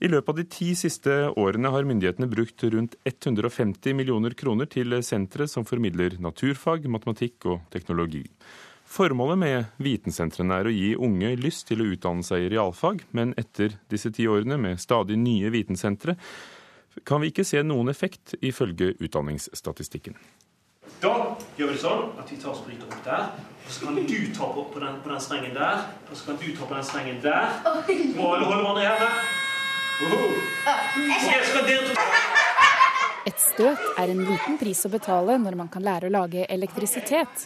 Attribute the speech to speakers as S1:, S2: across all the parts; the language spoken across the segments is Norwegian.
S1: I løpet av de ti siste årene har myndighetene brukt rundt 150 millioner kroner til sentre som formidler naturfag, matematikk og teknologi. Formålet med vitensentrene er å gi unge lyst til å utdanne seg i realfag, men etter disse ti årene med stadig nye vitensentre kan vi ikke se noen effekt, ifølge utdanningsstatistikken.
S2: Da gjør vi det sånn at vi tar og bryter opp der. Og så kan du ta på, på, den, på den strengen der. Og så kan du ta på den strengen der. Og alle holde hverandre her, hendene.
S3: Et støt er en liten pris å betale når man kan lære å lage elektrisitet.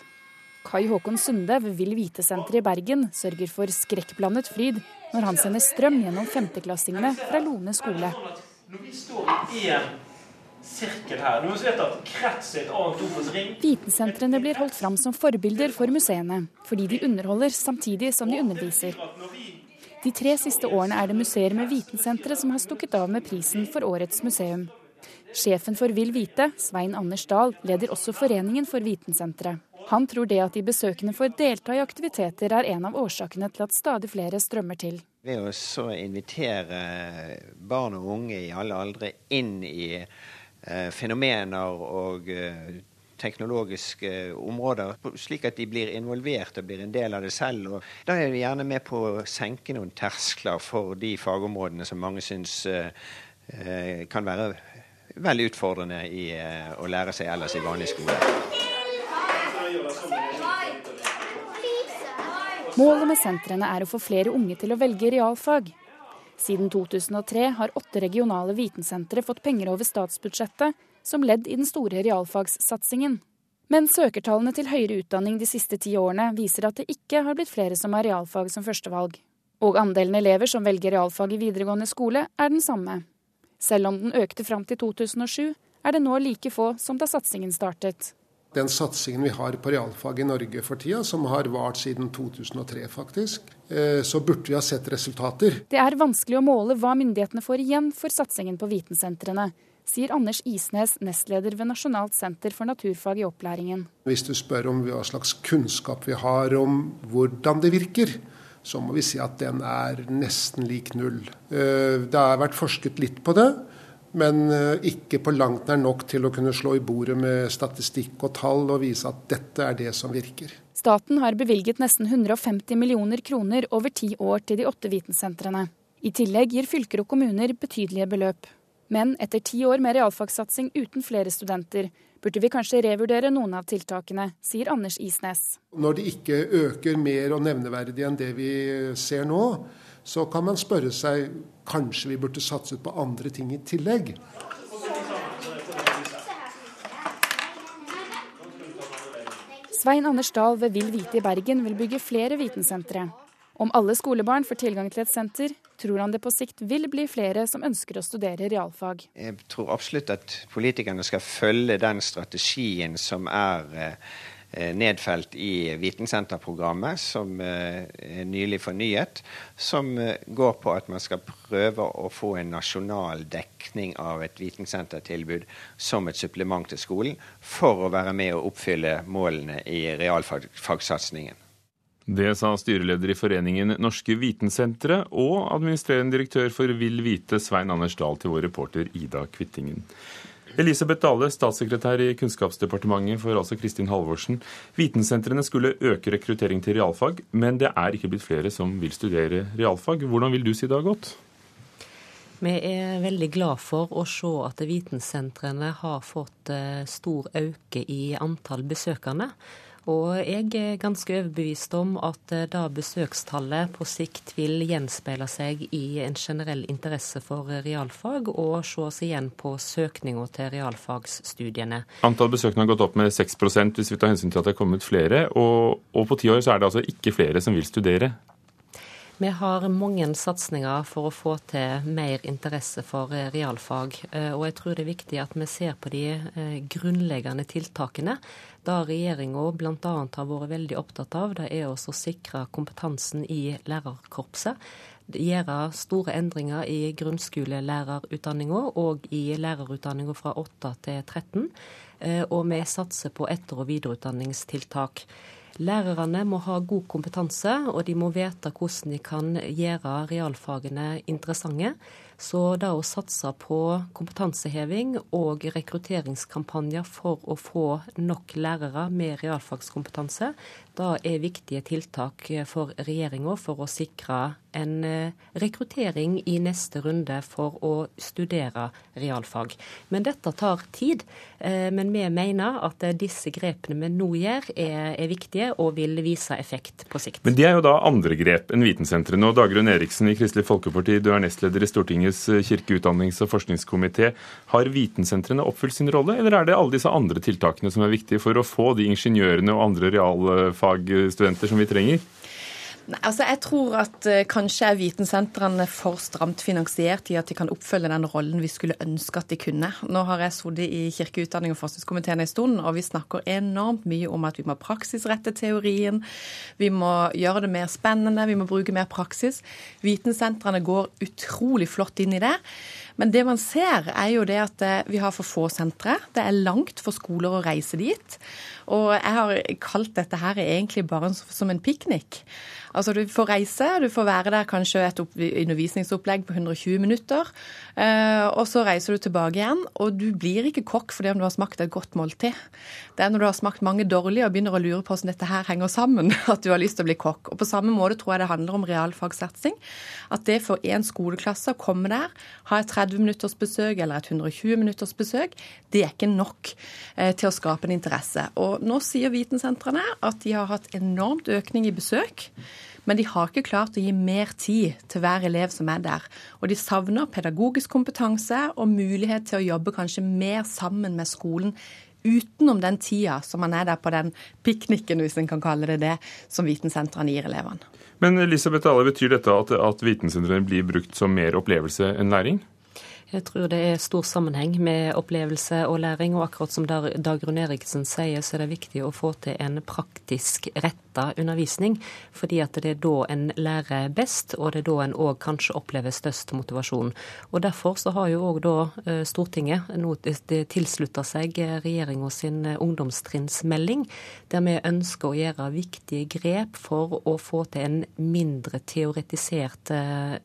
S3: Kai Håkon Sunde ved Vil Vite-senteret i Bergen sørger for skrekkblandet fryd når han sender strøm gjennom femteklassingene fra Lone skole.
S2: Når vi står i en sirkel her, noen vet at krets er et annet ord for ring
S3: Vitensentrene blir holdt fram som forbilder for museene, fordi de underholder samtidig som de underviser. De tre siste årene er det museer med vitensenteret som har stukket av med prisen for årets museum. Sjefen for Vil Vite, Svein Anders Dahl, leder også Foreningen for vitensenteret. Han tror det at de besøkende får delta i aktiviteter er en av årsakene til at stadig flere strømmer til.
S4: Ved å invitere barn og unge i alle aldre inn i eh, fenomener og eh, teknologiske områder, slik at de blir involvert og blir en del av det selv. Og da er vi gjerne med på å senke noen terskler for de fagområdene som mange syns eh, eh, kan være veldig utfordrende i eh, å lære seg ellers i vanlig skole.
S3: Målet med sentrene er å få flere unge til å velge realfag. Siden 2003 har åtte regionale vitensentre fått penger over statsbudsjettet som ledd i den store realfagssatsingen. Men søkertallene til høyere utdanning de siste ti årene viser at det ikke har blitt flere som har realfag som førstevalg. Og andelen elever som velger realfag i videregående skole, er den samme. Selv om den økte fram til 2007, er det nå like få som da satsingen startet.
S5: Den satsingen vi har på realfag i Norge for tida, som har vart siden 2003 faktisk, eh, så burde vi ha sett resultater.
S3: Det er vanskelig å måle hva myndighetene får igjen for satsingen på vitensentrene sier Anders Isnes, nestleder ved Nasjonalt senter for naturfag i opplæringen.
S5: Hvis du spør om hva slags kunnskap vi har om hvordan det virker, så må vi si at den er nesten lik null. Eh, det har vært forsket litt på det, men eh, ikke på langt nær nok til å kunne slå i bordet med statistikk og tall og vise at dette er det som virker.
S3: Staten har bevilget nesten 150 millioner kroner over ti år til de åtte vitensentrene. I tillegg gir fylker og kommuner betydelige beløp. Men etter ti år med realfagssatsing uten flere studenter, burde vi kanskje revurdere noen av tiltakene, sier Anders Isnes.
S5: Når de ikke øker mer og nevneverdig enn det vi ser nå, så kan man spørre seg kanskje vi burde satset på andre ting i tillegg.
S3: Svein Anders Dahl ved Vill Vite i Bergen vil bygge flere vitensentre. Om alle skolebarn får tilgang til et senter, tror han det på sikt vil bli flere som ønsker å studere realfag.
S4: Jeg tror absolutt at politikerne skal følge den strategien som er eh, nedfelt i Vitensenterprogrammet, som eh, er nylig fornyet, som eh, går på at man skal prøve å få en nasjonal dekning av et vitensentertilbud som et supplement til skolen, for å være med å oppfylle målene i realfagsatsingen.
S1: Det sa styreleder i Foreningen Norske Vitensentre og administrerende direktør for Vil Vite, Svein Anders Dahl, til vår reporter Ida Kvittingen. Elisabeth Dale, statssekretær i Kunnskapsdepartementet for altså Kristin Halvorsen. Vitensentrene skulle øke rekruttering til realfag, men det er ikke blitt flere som vil studere realfag. Hvordan vil du si det har gått?
S6: Vi er veldig glad for å se at vitensentrene har fått eh, stor øke i antall besøkende. Og jeg er ganske overbevist om at eh, da besøkstallet på sikt vil gjenspeile seg i en generell interesse for realfag, og ses igjen på søkninga til realfagsstudiene.
S1: Antall besøkende har gått opp med 6% hvis vi tar hensyn til at det er kommet flere. Og, og på ti år så er det altså ikke flere som vil studere.
S6: Vi har mange satsinger for å få til mer interesse for realfag. Eh, og jeg tror det er viktig at vi ser på de eh, grunnleggende tiltakene da regjeringa bl.a. har vært veldig opptatt av, det er å sikre kompetansen i lærerkorpset. Gjøre store endringer i grunnskolelærerutdanninga og i lærerutdanninga fra 8 til 13. Eh, og vi satser på etter- og videreutdanningstiltak. Lærerne må ha god kompetanse, og de må vite hvordan de kan gjøre realfagene interessante. Så det å satse på kompetanseheving og rekrutteringskampanjer for å få nok lærere med realfagskompetanse, da er viktige tiltak for regjeringa for å sikre en eh, rekruttering i neste runde for å studere realfag. Men dette tar tid. Eh, men vi mener at disse grepene vi nå gjør, er, er viktige og vil vise effekt på sikt.
S1: Men det er jo da andre grep enn vitensentrene. Og Dagrun Eriksen i Kristelig Folkeparti, du er nestleder i Stortingets kirke-, utdannings- og forskningskomité. Har vitensentrene oppfylt sin rolle, eller er det alle disse andre tiltakene som er viktige for å få de ingeniørene og andre realfagstudenter som vi trenger?
S7: Nei, altså jeg tror at uh, kanskje er vitensentrene for stramt finansiert i at de kan oppfølge den rollen vi skulle ønske at de kunne. Nå har jeg sittet i kirke-, utdanning- og forskningskomiteen en stund, og vi snakker enormt mye om at vi må praksisrette teorien. Vi må gjøre det mer spennende, vi må bruke mer praksis. Vitensentrene går utrolig flott inn i det. Men det man ser, er jo det at eh, vi har for få sentre. Det er langt for skoler å reise dit. Og jeg har kalt dette her egentlig bare som en piknik. Altså Du får reise, du får være der kanskje et undervisningsopplegg på 120 minutter. Eh, og så reiser du tilbake igjen, og du blir ikke kokk fordi om du har smakt et godt måltid. Det er når du har smakt mange dårlige og begynner å lure på hvordan dette her henger sammen, at du har lyst til å bli kokk. Og På samme måte tror jeg det handler om realfagssatsing. At det for én skoleklasse å komme der, ha et 30 minutters besøk eller et 120 minutters besøk, det er ikke nok eh, til å skape en interesse. Og nå sier vitensentrene at de har hatt enormt økning i besøk. Men de har ikke klart å gi mer tid til hver elev som er der. Og de savner pedagogisk kompetanse og mulighet til å jobbe kanskje mer sammen med skolen utenom den tida som man er der på den pikniken, hvis en kan kalle det det, som vitensentrene gir elevene.
S1: Men Elisabeth Alle, betyr dette at, at vitensentrene blir brukt som mer opplevelse enn læring?
S6: Jeg tror det er stor sammenheng med opplevelse og læring. Og akkurat som Dag Rune Eriksen sier, så er det viktig å få til en praktisk retta undervisning. Fordi at det er da en lærer best, og det er da en òg kanskje opplever størst motivasjon. Og Derfor så har jo òg da eh, Stortinget nå tilslutta seg regjeringa sin ungdomstrinnsmelding, der vi ønsker å gjøre viktige grep for å få til en mindre teoretisert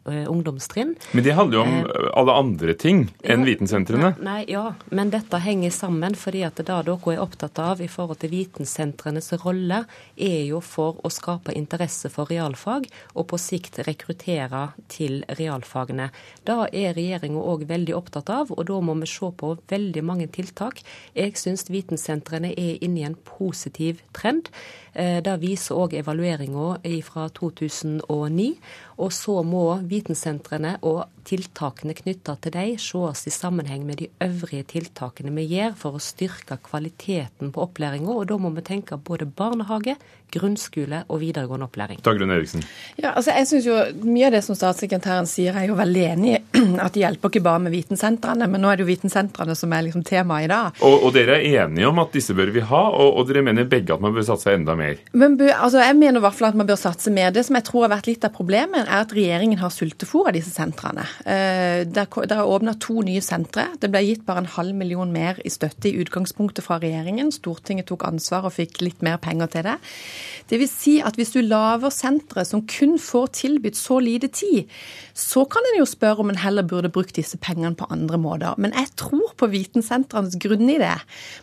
S6: ungdomstrinn.
S1: Men det handler jo om alle andre ting enn ja, vitensentrene?
S6: Nei, ja, men dette henger sammen. fordi at det dere er opptatt av i forhold til vitensentrenes rolle, er jo for å skape interesse for realfag, og på sikt rekruttere til realfagene. Da er regjeringa òg veldig opptatt av, og da må vi se på veldig mange tiltak. Jeg syns vitensentrene er inne i en positiv trend. Eh, det viser òg evalueringa fra 2009. Og så må vitensentrene og tiltakene knytta til dem ses i sammenheng med de øvrige tiltakene vi gjør for å styrke kvaliteten på opplæringa. Og da må vi tenke både barnehage, grunnskole og videregående opplæring.
S1: Dagrun Eriksen.
S7: Ja, altså jeg synes jo Mye av det som statssekretæren sier, er jo veldig enig i. At det hjelper ikke bare med vitensentrene, men nå er det jo vitensentrene som er liksom temaet i dag.
S1: Og, og, dere er enige om at disse bør vi ha, og, og dere mener begge at man bør satse enda mer?
S7: Men, altså Jeg mener i hvert fall at man bør satse mer. Det som jeg tror har vært litt av problemet, er at regjeringen har sultefòra disse sentrene. Eh, det er åpna to nye sentre. Det ble gitt bare en halv million mer i støtte i utgangspunktet fra regjeringen. Stortinget tok ansvar og fikk litt mer penger til det. Det vil si at hvis du lager sentre som kun får tilbudt så lite tid, så kan en jo spørre om en heller burde brukt disse pengene på andre måter. Men jeg tror på vitensentrenes grunnidé.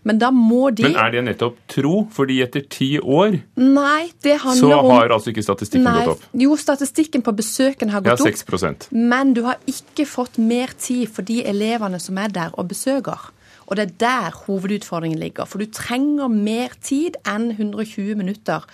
S7: Men da må de
S1: Men er det nettopp tro? Fordi etter ti år
S7: Nei, det handler om
S1: Så har altså ikke statistikken
S7: Nei,
S1: gått opp?
S7: Jo, statistikken på besøkene har gått
S1: ja, 6 opp.
S7: Men du har ikke fått mer tid for de elevene som er der og besøker. Og det er der hovedutfordringen ligger. For du trenger mer tid enn 120 minutter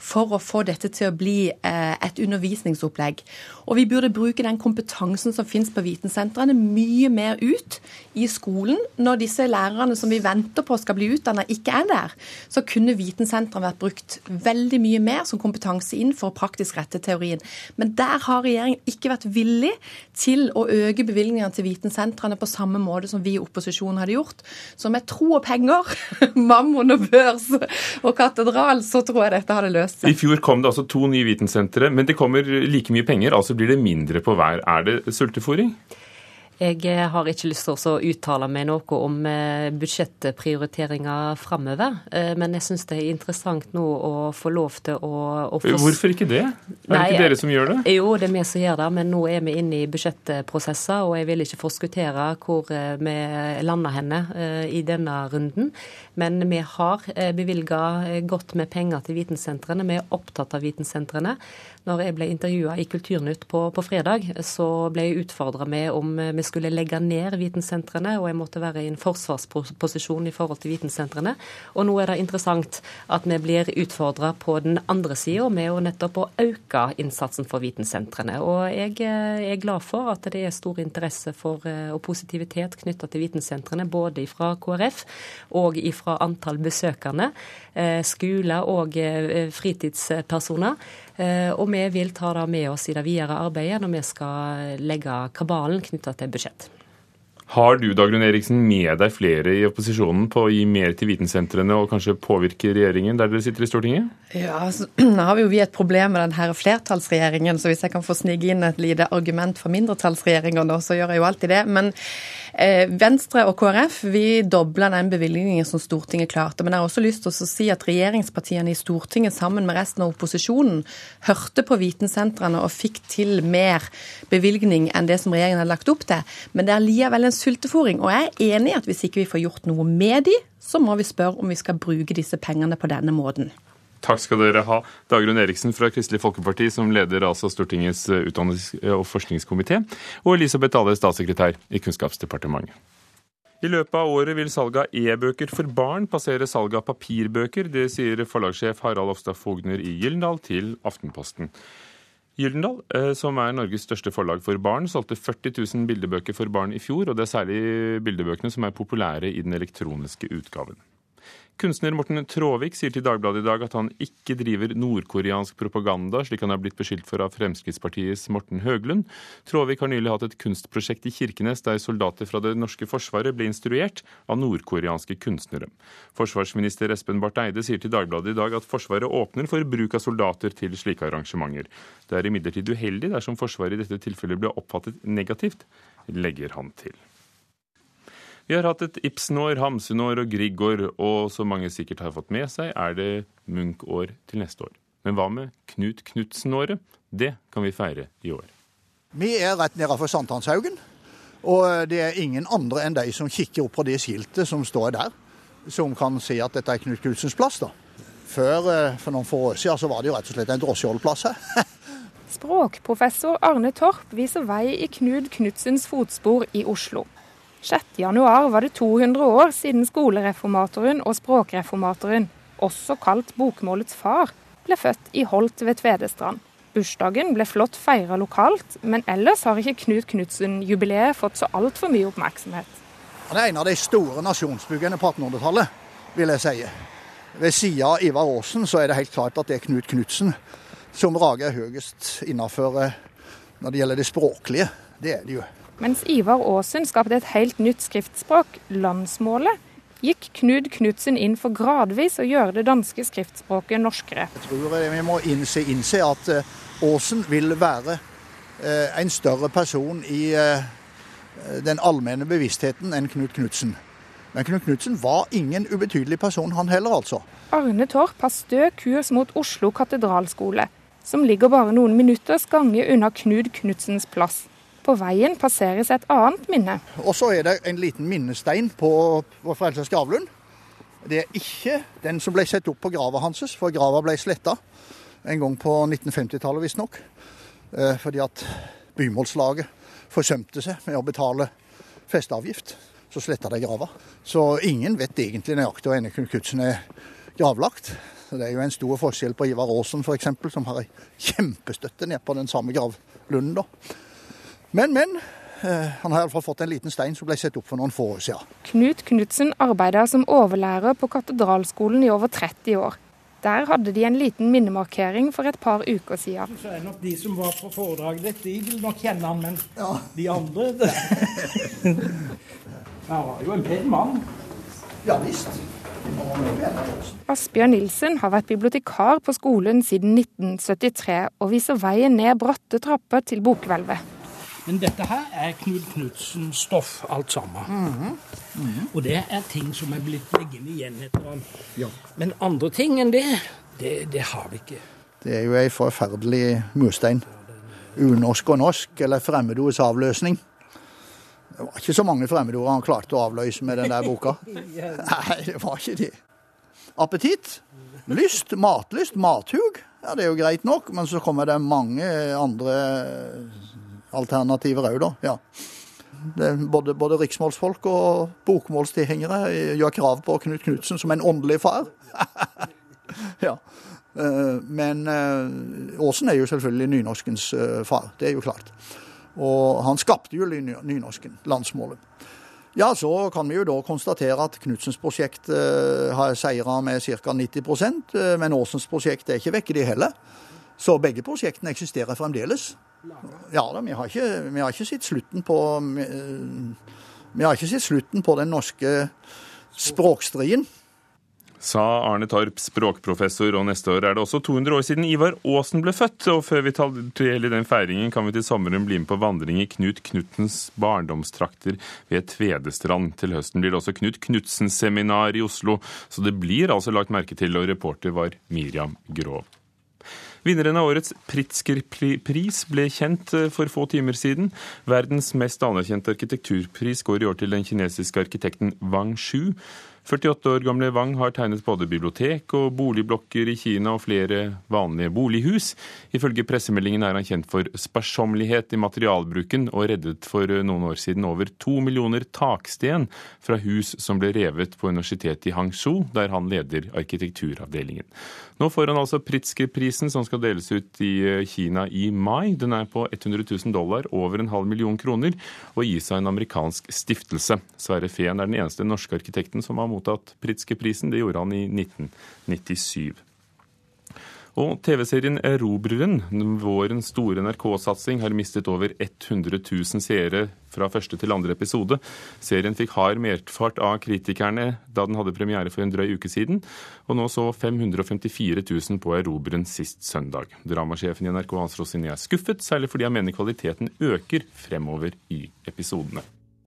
S7: for å få dette til å bli eh, et undervisningsopplegg. Og vi burde bruke den kompetansen som finnes på vitensentrene mye mer ut i skolen. Når disse lærerne som vi venter på skal bli utdanna, ikke er der, så kunne vitensentrene vært brukt veldig mye mer som kompetanse inn for å praktisk rette teorien. Men der har regjeringen ikke vært villig til å øke bevilgningene til vitensentrene på samme måte som vi i opposisjonen hadde gjort. Så med tro og penger, mammon og børs og katedral, så tror jeg dette hadde løst seg.
S1: I fjor kom det altså to nye vitensentre, men det kommer like mye penger, altså blir det mindre på hver. Er det sultefòring?
S6: Jeg eh, har ikke lyst til å uttale meg noe om eh, budsjettprioriteringer framover. Eh, men jeg syns det er interessant nå å få lov til å, å få...
S1: Hvorfor ikke det? Er det ikke dere som gjør det?
S6: Jo, det er vi som gjør det. Men nå er vi inne i budsjettprosesser, og jeg vil ikke forskuttere hvor vi lander henne i denne runden. Men vi har bevilga godt med penger til vitensentrene. Vi er opptatt av vitensentrene. Når jeg ble intervjua i Kulturnytt på, på, fredag, så ble jeg utfordra med om vi skulle legge ned vitensentrene, og jeg måtte være i en forsvarsposisjon i forhold til vitensentrene. Og nå er det interessant at vi blir utfordra på den andre sida med å nettopp å øke innsatsen for vitensentrene. Og jeg er glad for at det er stor interesse for eh, og positivitet knytta til vitensentrene, både fra KrF og fra antall besøkende, eh, skoler og eh, fritidspersoner. Eh, og vi vil ta det med oss i det videre arbeidet når vi skal legge kabalen knytta til budsjett.
S1: Har du Dagrun Eriksen, med deg flere i opposisjonen på å gi mer til vitensentrene og kanskje påvirke regjeringen der dere sitter i Stortinget?
S7: Ja, altså, Nå har vi jo vi et problem med denne flertallsregjeringen, så hvis jeg kan få snike inn et lite argument for mindretallsregjeringer nå, så gjør jeg jo alltid det. Men Venstre og KrF vi dobla den bevilgningen som Stortinget klarte. Men jeg har også lyst til å si at regjeringspartiene i Stortinget sammen med resten av opposisjonen hørte på vitensentrene og fikk til mer bevilgning enn det som regjeringen hadde lagt opp til. Men det er likevel en sultefòring. Og jeg er enig i at hvis ikke vi får gjort noe med de, så må vi spørre om vi skal bruke disse pengene på denne måten.
S1: Takk skal dere ha. Dagrun Eriksen fra Kristelig Folkeparti, som leder altså Stortingets eh, utdannings- og forskningskomité, og Elisabeth Dale, statssekretær i Kunnskapsdepartementet. I løpet av året vil salget av e-bøker for barn passere salget av papirbøker. Det sier forlagssjef Harald Ofstad Fogner i Gyldendal til Aftenposten. Gyldendal, eh, som er Norges største forlag for barn, solgte 40 000 bildebøker for barn i fjor, og det er særlig bildebøkene som er populære i den elektroniske utgaven. Kunstner Morten Tråvik sier til Dagbladet i dag at han ikke driver nordkoreansk propaganda, slik han er blitt beskyldt for av Fremskrittspartiets Morten Høglund. Tråvik har nylig hatt et kunstprosjekt i Kirkenes der soldater fra det norske forsvaret ble instruert av nordkoreanske kunstnere. Forsvarsminister Espen Barth Eide sier til Dagbladet i dag at Forsvaret åpner for bruk av soldater til slike arrangementer. Det er imidlertid uheldig dersom Forsvaret i dette tilfellet ble oppfattet negativt, legger han til. Vi har hatt et Ibsen-år, Hamsun-år og Grieg-år, og som mange sikkert har fått med seg, er det Munch-år til neste år. Men hva med Knut Knutsen-året? Det kan vi feire i år.
S8: Vi er rett nedenfor Sankthanshaugen, og det er ingen andre enn de som kikker opp på det skiltet som står der, som kan si at dette er Knut Knutsens plass. da. Før, eh, for noen få år siden, så var det jo rett og slett en drosjeholdeplass her.
S9: Språkprofessor Arne Torp viser vei i Knut Knutsens fotspor i Oslo. 6.1 var det 200 år siden skolereformatoren og språkreformatoren, også kalt bokmålets far, ble født i Holt ved Tvedestrand. Bursdagen ble flott feira lokalt, men ellers har ikke Knut Knutsen-jubileet fått så altfor mye oppmerksomhet.
S8: Han er en av de store nasjonsbyggene på 1800-tallet, vil jeg si. Ved sida av Ivar Aasen så er det helt klart at det er Knut Knutsen som rager høyest innenfor eh, når det gjelder det språklige. Det er det jo.
S9: Mens Ivar Aasen skapte et helt nytt skriftspråk, landsmålet, gikk Knud Knutsen inn for gradvis å gjøre det danske skriftspråket norskere.
S8: Jeg tror vi må innse, innse at eh, Aasen vil være eh, en større person i eh, den allmenne bevisstheten enn Knut Knutsen. Men Knut Knutsen var ingen ubetydelig person, han heller, altså.
S9: Arne Torp har stø kurs mot Oslo katedralskole, som ligger bare noen minutters gange unna Knud Knutsens plass. På veien passeres et annet minne.
S8: Og så er det en liten minnestein på vår frelsers gravlund. Det er ikke den som ble satt opp på grava hans, for grava ble sletta en gang på 1950-tallet visstnok. Eh, fordi at bymålslaget forsømte seg med å betale festeavgift. Så sletta de grava. Så ingen vet egentlig nøyaktig hvor Enne Knutsen er gravlagt. Det er jo en stor forskjell på Ivar Aasen f.eks., som har ei kjempestøtte ned på den samme gravlunden. da. Men, men. Eh, han har iallfall fått en liten stein som ble satt opp for noen få år siden.
S9: Knut Knutsen arbeider som overlærer på Katedralskolen i over 30 år. Der hadde de en liten minnemarkering for et par uker siden.
S10: Så er nok De som var på foredraget ditt, de vil nok kjenne han, men ja. de andre Han var jo en pen mann.
S8: Ja visst.
S9: Asbjørn Nilsen har vært bibliotekar på skolen siden 1973, og viser veien ned bratte trapper til bokhvelvet.
S10: Men dette her er Knut Knutsen-stoff, alt sammen. Mm -hmm. Mm -hmm. Og det er ting som er blitt liggende igjen etter ham. Ja. Men andre ting enn det, det, det har vi ikke.
S8: Det er jo ei forferdelig murstein. Unorsk og norsk, eller fremmedords avløsning. Det var ikke så mange fremmedord han klarte å avløse med den der boka. Nei, det var ikke det. Appetitt, lyst, matlyst, mathug. Ja, det er jo greit nok, men så kommer det mange andre alternativer òg, da. Ja. Både, både, riksmålsfolk og bokmålstilhengere gjør krav på Knut Knutsen som en åndelig far. ja. Eh, men Aasen eh, er jo selvfølgelig nynorskens eh, far, det er jo klart. Og han skapte jo nynorsken, landsmålet. Ja, så kan vi jo da konstatere at Knutsens prosjekt har seira med ca. 90% men Aasens prosjekt er ikke vekke, de heller. Så begge prosjektene eksisterer fremdeles. Ja da, vi har ikke, vi har ikke sett slutten på Vi har ikke sett slutten på den norske språkstriden.
S1: Sa Arne Torp, språkprofessor, og neste år er det også 200 år siden Ivar Aasen ble født. Og før vi tar del i den feiringen, kan vi til sommeren bli med på vandring i Knut Knutsens barndomstrakter ved Tvedestrand. Til høsten blir det også Knut Knutsen-seminar i Oslo, så det blir altså lagt merke til, og reporter var Miriam Grov. Vinneren av årets Pritzker-pris ble kjent eh, for få timer siden. Verdens mest anerkjente arkitekturpris går i år til den kinesiske arkitekten Wang Shu. 48 år gamle Wang har tegnet både bibliotek og boligblokker i Kina og flere vanlige bolighus. Ifølge pressemeldingen er han kjent for sparsommelighet i materialbruken, og reddet for noen år siden over to millioner taksten fra hus som ble revet på universitetet i Hangzhou, der han leder arkitekturavdelingen. Nå får han altså Pritzker-prisen, som skal deles ut i eh, Kina i mai. Den er på 100 000 dollar, over en halv million kroner, og gis av en amerikansk stiftelse. Sverre Fehn er den eneste norske arkitekten som har mottatt Pritzker-prisen. Det gjorde han i 1997. Og TV-serien Erobreren, vårens store NRK-satsing, har mistet over 100 000 seere fra første til andre episode. Serien fikk hard merfart av kritikerne da den hadde premiere for en drøy uke siden, og nå så 554 000 på Erobreren sist søndag. Dramasjefen i NRK Hans Rosin er skuffet, særlig fordi han mener kvaliteten øker fremover i episodene.